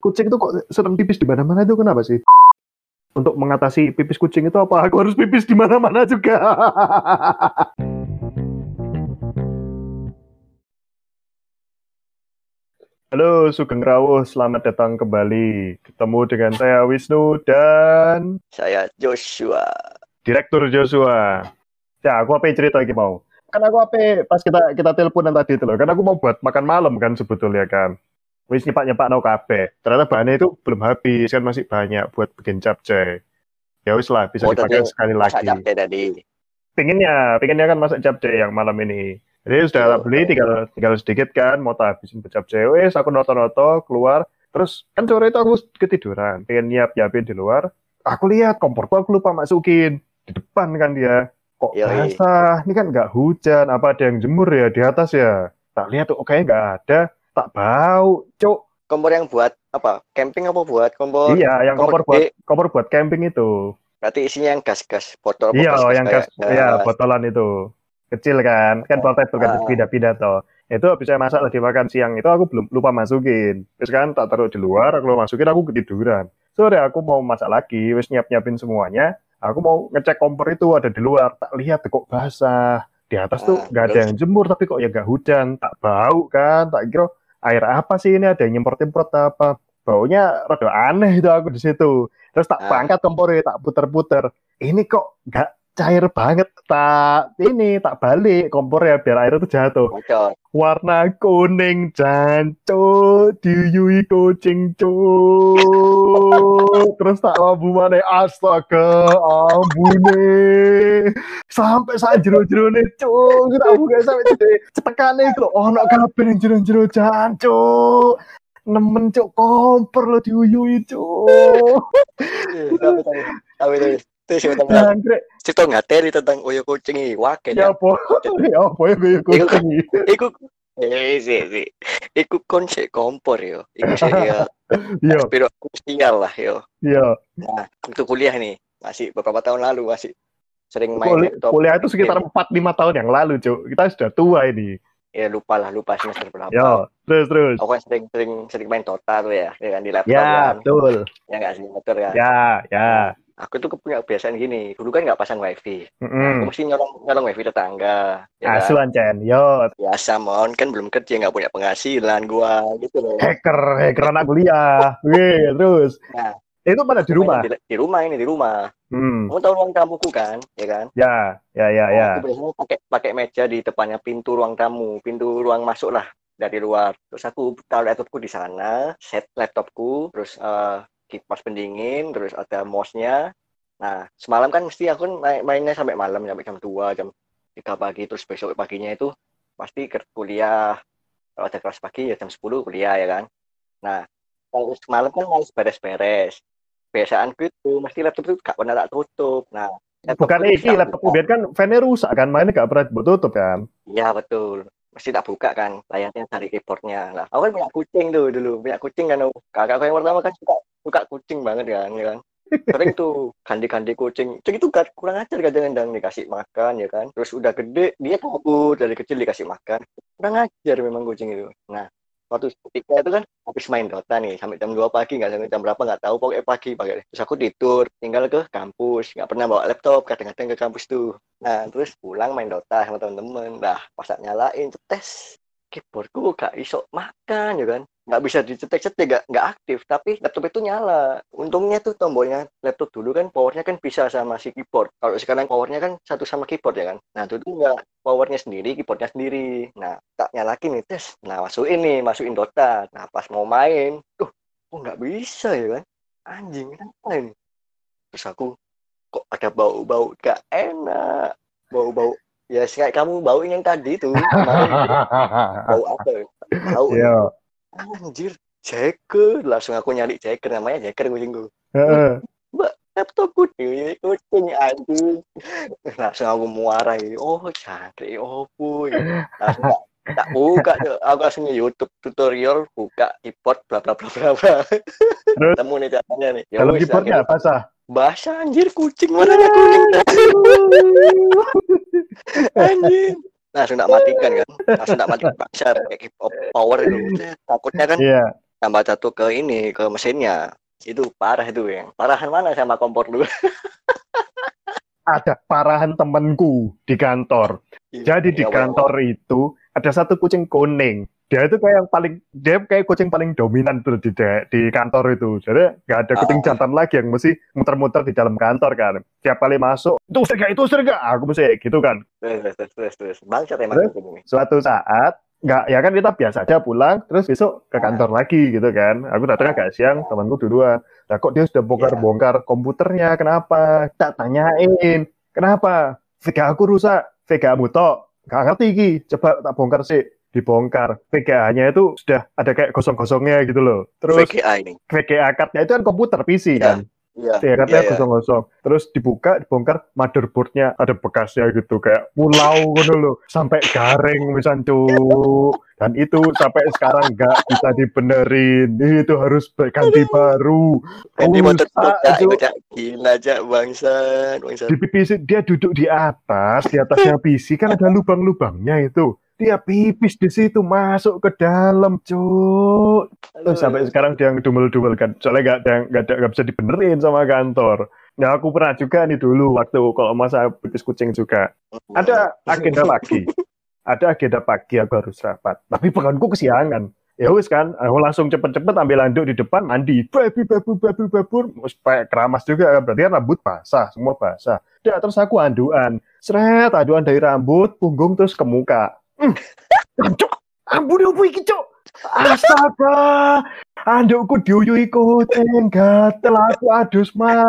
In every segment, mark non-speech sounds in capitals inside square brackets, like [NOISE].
kucing itu kok sering pipis di mana-mana itu kenapa sih? Untuk mengatasi pipis kucing itu apa? Aku harus pipis di mana-mana juga. Halo Sugeng Rawuh, selamat datang kembali. Ketemu dengan saya Wisnu dan Saya Joshua. Direktur Joshua. Ya, aku apa cerita lagi mau? Kan aku apa pas kita kita teleponan tadi itu loh. Kan aku mau buat makan malam kan sebetulnya kan. Wis nyepak nyepak no kafe. Ternyata bahannya itu belum habis kan masih banyak buat bikin capcay. Ya wis lah bisa Oh, dipakai sekali lagi. capcay tadi. Pinginnya, pinginnya kan masak capcay yang malam ini. Jadi sudah tak beli tinggal tinggal sedikit kan, mau tak habisin capcay. Wes aku noto-noto keluar. Terus kan sore itu aku ketiduran, pengen nyiap nyiapin di luar. Aku lihat komporku aku lupa masukin di depan kan dia. Kok basah? Ini kan nggak hujan, apa ada yang jemur ya di atas ya? Tak lihat tuh, kayaknya nggak ada. Tak bau, cuk. Kompor yang buat apa? Camping apa buat kompor? Iya, yang kompor kompor buat gede. kompor buat camping itu. Berarti isinya yang gas-gas botol. Iya, gas-gas yang gas, ya gas. botolan itu kecil kan, kan portable kan Ah. pindah-pindah toh. Itu habis saya masak lagi makan siang itu aku belum lupa masukin. Terus kan tak taruh di luar, aku masukin aku ketiduran. Sore aku mau masak lagi, wis nyiap-nyiapin semuanya. Aku mau ngecek kompor itu ada di luar, tak lihat kok basah. Di atas tuh Ah, nggak ada terus? yang jemur tapi kok ya nggak hujan, tak bau kan, tak kira air apa sih ini ada yang nyemprot-nyemprot apa. Baunya rada aneh itu aku di situ. Terus tak Ah. pangkat kompornya, tak puter-puter ini kok nggak cair banget tak ini tak balik kompornya biar air itu jatuh. Bocor. warna kuning janco diuyui kucing cuk. Terus tak lampu mana? Astaga ambune. Sampai saat jero-jero nih cuk tak buka sampai jadi cetekane itu oh nak kabeh ning jero-jero janco nemen cuk kompor lo diuyui cuk. Tapi tapi tapi tapi itu sih tentang jangkrik cerita ngateri tentang oyo kucing ini wakil ya apa ya apa ya gue kucing Iku eh sih sih. Iku konsep kompor yo. Iku sih [LAUGHS] ya. iya Spiro krusial lah yo. iya Nah, untuk kuliah nih masih beberapa tahun lalu masih sering main Kuliah, laptop. kuliah itu sekitar 4-5 tahun yang lalu, Cuk. Kita sudah tua ini. Ya lupa lah lupa semester berapa. Ya, terus terus. Aku kan sering sering sering main tuh ya, ya kan di laptop Ya, kan. betul. Ya nggak sih motor kan. Ya, ya. Aku tuh punya kebiasaan gini. Dulu kan nggak pasang wifi. Aku Mm-mm. mesti nyolong nyolong wifi tetangga. Ya kan? Asuhan, Cen. Yo, Biasa mon kan belum kerja nggak punya penghasilan gua gitu loh. hacker, hacker anak kuliah. Oke, terus. Nah. Itu mana di rumah? Di, di rumah ini di rumah. Hmm. Kamu tahu ruang tamuku kan, ya kan? Ya, ya, ya, ya. Aku biasanya pakai pakai meja di depannya pintu ruang tamu, pintu ruang masuk lah dari luar. Terus aku taruh laptopku di sana, set laptopku, terus eh, kipas pendingin, terus ada mouse-nya. Nah, semalam kan mesti aku main mainnya sampai malam, sampai jam 2, jam 3 pagi, terus besok paginya itu pasti ke kuliah. Kalau ada kelas pagi ya jam 10 kuliah ya kan. Nah, kalau semalam kan males beres-beres. Biasaanku itu mesti laptop itu gak pernah tak tutup. Nah, Bukan itu laptop biar kan fan rusak kan, mainnya gak pernah tutup kan. Iya betul. Mesti tak buka kan layarnya dari keyboardnya. Nah, aku kan punya kucing tuh dulu, punya kucing kan. oh. Kakakku yang pertama kan suka suka kucing banget kan, ya kan. Sering tuh ganti-ganti kucing. Kucing itu gak- kurang ajar kadang-kadang dikasih makan ya kan. Terus udah gede dia kabur dari kecil dikasih makan. Kurang ajar memang kucing itu. Nah, waktu ketika itu kan habis main Dota nih sampai jam 2 pagi nggak sampai jam berapa nggak tahu pokoknya pagi pakai terus aku tidur tinggal ke kampus nggak pernah bawa laptop kadang-kadang ke kampus tuh Nah, terus pulang main Dota sama temen-temen. Nah, pas nyalain tes keyboardku gak iso makan ya kan. Nggak bisa dicetek-cetek, nggak, nggak aktif. Tapi laptop itu nyala. Untungnya tuh tombolnya laptop dulu kan powernya kan bisa sama si keyboard. Kalau sekarang powernya kan satu sama keyboard ya kan. Nah, itu tuh nggak powernya sendiri, keyboardnya sendiri. Nah, tak nyalakin nih tes. Nah, masukin nih, masukin Dota. Nah, pas mau main, tuh, kok nggak bisa ya kan. Anjing, kenapa ini? Terus aku, kok ada bau-bau gak enak bau-bau ya kayak kamu bau yang tadi tuh [LAUGHS] bau apa ya? bau Iya. Anjir Jacker langsung aku nyari Jacker namanya Jacker kucingku Heeh. laptopku di kucing anjing. Langsung aku muarai oh Jacker oh boy langsung tak, buka tuh. aku langsung YouTube tutorial buka keyboard bla bla bla bla bla. Temu nih caranya nih. Ya keyboardnya akhirnya- basah. basah anjir kucing. Warnanya kuning [LAUGHS] anjir langsung tak matikan kan langsung tak matikan paksa pakai keep up power itu takutnya kan Iya. tambah satu ke ini ke mesinnya itu parah itu yang parahan mana sama kompor dulu [LAUGHS] ada parahan temenku di kantor. Jadi di Ya, kantor itu ada satu kucing kuning. Dia itu kayak yang paling dia kayak kucing paling dominan tuh di di kantor itu. Jadi nggak ada kucing Ah. jantan lagi yang mesti muter-muter di dalam kantor kan. Tiap kali masuk, itu usir gak, itu usir gak? Aku mesti gitu kan. terus terus terus bangsat emang Suatu saat nggak ya kan kita biasa aja pulang terus besok ke kantor lagi gitu kan. Aku datang agak siang temanku duluan. Lah kok dia sudah bongkar-bongkar komputernya? Kenapa? Tak tanyain. Kenapa? VGA aku rusak. VGA mutok. Nggak ngerti ki. Coba tak bongkar sih dibongkar. VGA-nya itu sudah ada kayak gosong-gosongnya gitu loh. Terus VGA ini. VGA card-nya itu kan komputer PC Ya. kan? Iya. Ya katanya iya, iya. gosong-gosong. Terus dibuka dibongkar motherboardnya ada bekasnya gitu kayak pulau gitu loh. Sampai garing misalnya cuk dan itu sampai sekarang nggak bisa dibenerin. Itu harus ganti baru. Ganti itu cak. Gila cak. Bangsat bangsat. Di PC dia duduk di atas di atasnya PC kan ada lubang-lubangnya itu dia pipis di situ masuk ke dalam cuk Terus sampai sekarang dia ngedumel-dumel kan. Soalnya nggak nggak nggak bisa dibenerin sama kantor. Nah aku pernah juga nih dulu waktu kalau masa pipis kucing juga. Ada agenda pagi. Ada agenda pagi aku harus rapat. Tapi peganku kesiangan. Ya wis kan, aku langsung cepet-cepet ambil handuk di depan mandi. Babi babu babu babu. Supaya keramas juga kan. Berarti kan rambut basah, semua basah. Ya, terus aku handuan. Seret, handuan dari rambut, punggung terus ke muka. Hmm. Cuk, ampun apa iki, Cuk? Astaga, andukku diuyui kucing, gatel aku adus maneh.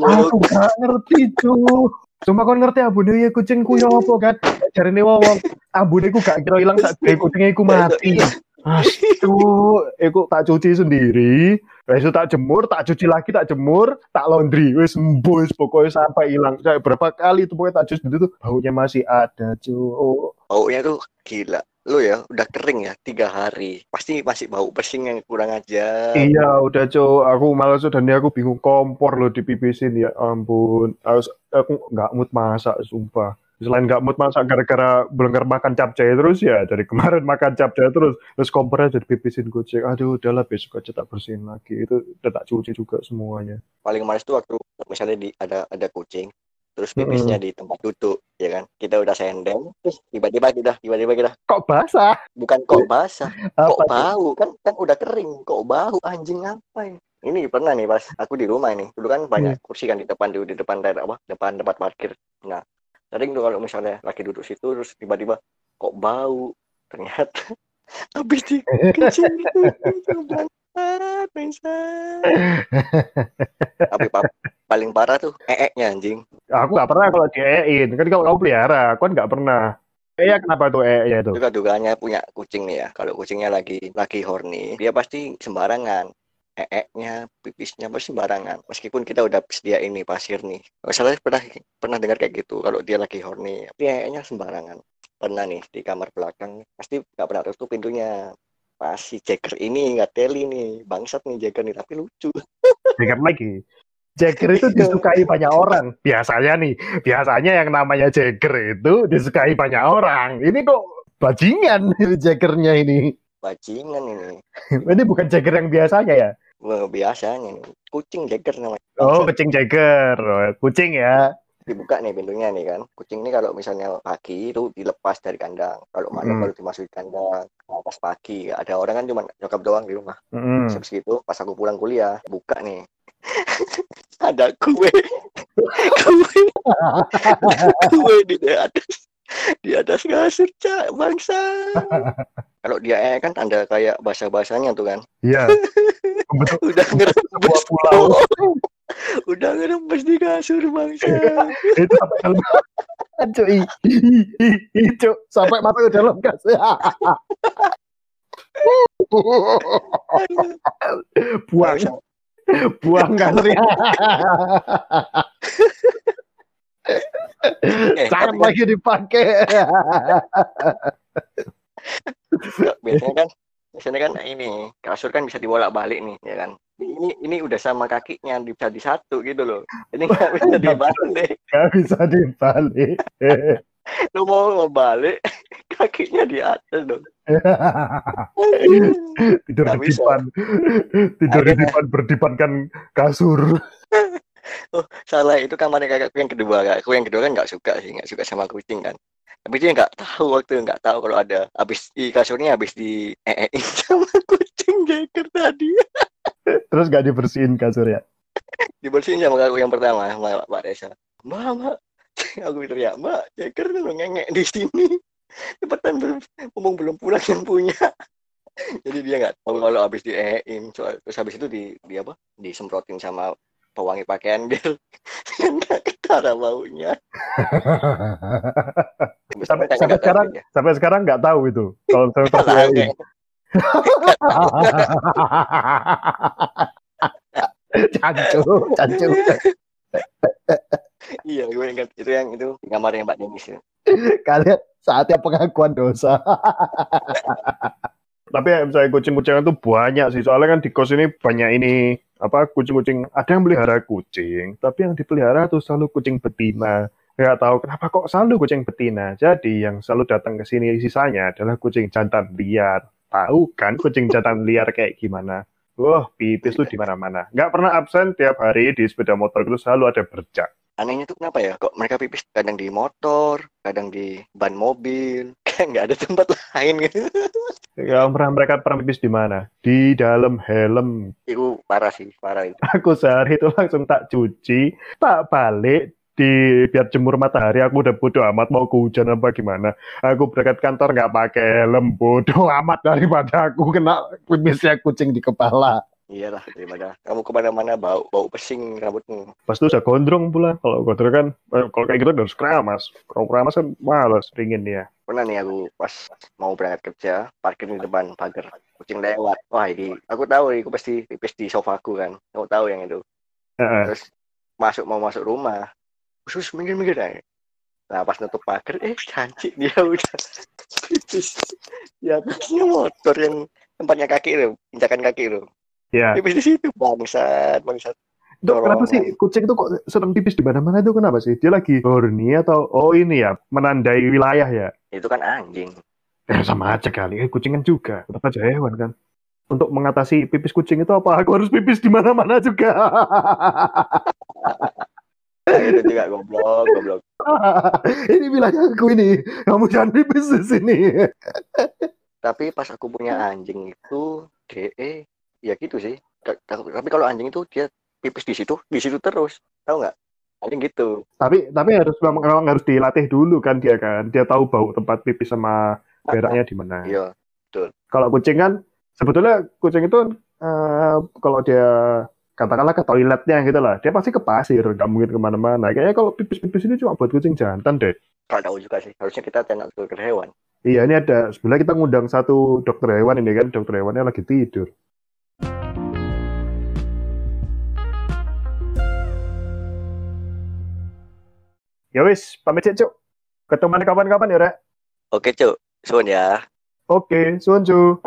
Aku gak ngerti, Cuk. Cuma kon ngerti ambune ya kucingku ya apa kan? Jarine wong ambune ku gak kira ilang sak kucingnya iku mati. Astu, iku tak cuci sendiri, wis tak jemur, tak cuci lagi, tak jemur, tak laundry, wis sembuh, wis pokoknya sampai hilang. Kayak berapa kali itu pokoknya tak cuci itu tuh baunya masih ada, Cuk. baunya tuh gila lu ya udah kering ya tiga hari pasti masih bau pesing yang kurang aja Iya, udah Cuk. Aku malas dan ini aku bingung kompor loh di pipisin ya ampun. Harus aku nggak mood masak sumpah. Selain nggak mood masak gara-gara belenggar makan capcay terus ya dari kemarin makan capcay terus terus kompornya jadi pipisin kucing. Aduh, udahlah besok aja tak bersihin lagi. Itu udah tak cuci juga semuanya. paling males tuh waktu misalnya di ada ada kucing terus pipisnya di tempat duduk ya kan kita udah sendeng terus tiba-tiba kita tiba-tiba kita Kok basah? bukan kok basah [LAUGHS] kok tuh? bau kan kan udah kering kok bau anjing apa ya ini pernah nih pas aku di rumah ini dulu kan banyak kursi kan di depan di, di depan daerah apa depan tempat parkir nah sering tuh kalau misalnya lagi duduk situ terus tiba-tiba kok bau ternyata [LAUGHS] habis di kencing bangsat bangsat tapi pa- paling parah tuh ee-nya anjing Aku nggak pernah kalau diein. Kan kalau kamu pelihara, aku kan nggak pernah. Eh, ya kenapa tuh eh itu? juga dugaannya punya kucing nih ya kalau kucingnya lagi lagi horny dia pasti sembarangan ee-nya pipisnya pasti sembarangan meskipun kita udah sedia ini pasir nih masalah pernah pernah dengar kayak gitu kalau dia lagi horny dia ee-nya sembarangan pernah nih di kamar belakang pasti nggak pernah tutup pintunya pas si Jagger ini nggak teli nih bangsat nih Jagger nih tapi lucu Jagger lagi. Jagger itu disukai banyak orang. Biasanya nih, biasanya yang namanya Jagger itu disukai banyak orang. Ini kok bajingan [LAUGHS] Jaggernya ini. Bajingan ini. [LAUGHS] Ini bukan Jagger yang biasanya ya. Biasanya nih. Kucing Jagger namanya. Oh, kucing. Jagger. Oh, Kucing ya. dibuka nih pintunya nih kan. Kucing ini kalau misalnya pagi itu dilepas dari kandang. Kalau malam Hmm. baru dimasukin kandang. Nah, pas pagi. Ada orang kan cuma nyokap doang di rumah. Mm. habis gitu pas aku pulang kuliah buka nih. [LAUGHS] Ada kue. Kue. [LAUGHS] Kue di atas. Di atas kasur cak bangsa kalau dia eh kan ada kayak bahasa bahasanya tuh kan. Iya. [LAUGHS] Udah ngerembes pulau. [LAUGHS] udah ngerembes di kasur bangsa itu sampai dalam cuy Cuk. sampai mata ke dalam [LAUGHS] buang. Buang kasurnya eh, jangan tapi kan- lagi dipakai biasanya kan biasanya kan ini kasur kan bisa dibolak balik nih ya kan? Ini ini udah sama kakinya bisa di satu gitu loh. Ini nggak bisa dibalik Gak bisa dibalik. [LAUGHS] Lu mau mau balik [LAUGHS] kakinya di atas dong. [LAUGHS] tidur Nggak di bisa. depan tidur di depan berdepankan kasur. Oh, salah itu kamarnya kakakku yang kedua. Kakakku yang kedua kan nggak suka sih nggak suka sama kucing kan tapi dia nggak tahu waktu nggak tahu kalau ada habis di kasurnya habis di ee sama [LAUGHS] kucing jeker tadi. Terus gak dibersihin kasurnya? Dibersihin sama kakakku yang pertama sama Pak Desa mbak mbak. [LAUGHS] Aku teriak mbak jeker tuh ngengek di sini. [LAUGHS] Cepetan ngomong belum pulang yang punya. Jadi dia nggak tahu kalau habis di ee terus habis itu di, di apa? Disemprotin sama pewangi pakaian biar nggak ketara baunya [LAUGHS] sampai sampai sekarang dia. sampai sekarang nggak tahu itu kalau [LAUGHS] kayak- [LAUGHS] cancu cancu iya gue ingat itu yang itu di kamarnya Mbak Denis ya. kalian saatnya pengakuan dosa tapi ya, misalnya kucing-kucingan tuh banyak sih soalnya kan di kos ini banyak ini apa kucing-kucing. Ada yang pelihara kucing tapi yang dipelihara tuh selalu kucing betina. Nggak tahu kenapa kok selalu kucing betina. Jadi yang selalu datang ke sini sisanya adalah kucing jantan liar. Tahu kan kucing jantan liar kayak gimana? Wah pipis tuh di mana-mana. Nggak pernah absen tiap hari di sepeda motor itu selalu ada bercak anehnya tuh kenapa ya kok mereka pipis kadang di motor kadang di ban mobil [LAUGHS] kayak nggak ada tempat lain gitu Ya, pernah mereka pernah pipis di mana? Di dalam helm. itu parah sih parah itu Aku sehari itu langsung tak cuci, tak balik di biar jemur matahari. Aku udah bodo amat mau kehujan apa gimana. Aku berangkat kantor nggak pakai helm, bodo amat daripada aku kena pipisnya kucing di kepala. Iyalah daripada kamu ke mana-mana bau bau pesing rambutmu. Pas itu udah gondrong pula. Kalau gondrong kan, eh, kalau kayak gitu harus keramas. Kalau keramas kan malas ringin dia. pernah nih aku pas mau berangkat kerja parkir di depan pagar kucing lewat. Wah ini aku tahu ini aku pasti pipis di sofaku kan. Aku tahu yang itu. Heeh. terus masuk mau masuk rumah. Khusus minggir minggir aja nah pas nutup pagar eh cantik dia [LAUGHS] udah. Atasnya motor yang tempatnya kaki itu injakan kaki itu Ya, pipis di situ bangsat bangsat itu kenapa sih kucing itu kok sering pipis di mana-mana itu kenapa sih? Dia lagi horny atau oh ini ya menandai wilayah ya? itu kan anjing Ya sama aja kali, eh, kucing kan juga, tetap aja hewan kan. Untuk mengatasi pipis kucing itu apa? Aku harus pipis di mana-mana juga. [LAUGHS] Itu juga goblok goblok [LAUGHS] ini wilayah aku ini, kamu jangan pipis di sini. tapi pas aku punya anjing itu DE ya gitu sih. Tapi kalau anjing itu dia pipis di situ di situ terus. Tahu nggak? Anjing gitu. Tapi tapi harus memang memang harus dilatih dulu kan dia kan, dia tahu bau tempat pipis sama beraknya di mana. iya Kalau kucing kan sebetulnya kucing itu eh, kalau dia katakanlah ke toiletnya gitu lah, dia pasti ke pasir, nggak mungkin ke mana-mana. Kayaknya kalau pipis-pipis ini cuma buat kucing jantan deh. kalau tahu juga sih. Harusnya kita tanya ke dokter hewan. Iya, ini ada sebenarnya kita ngundang satu dokter hewan ini kan, dokter hewannya lagi tidur. Ya wis, pamit sih, Cuk. Ketemu kapan-kapan ya, Rek. oke cuk sun ya Oke, suun, Cuk.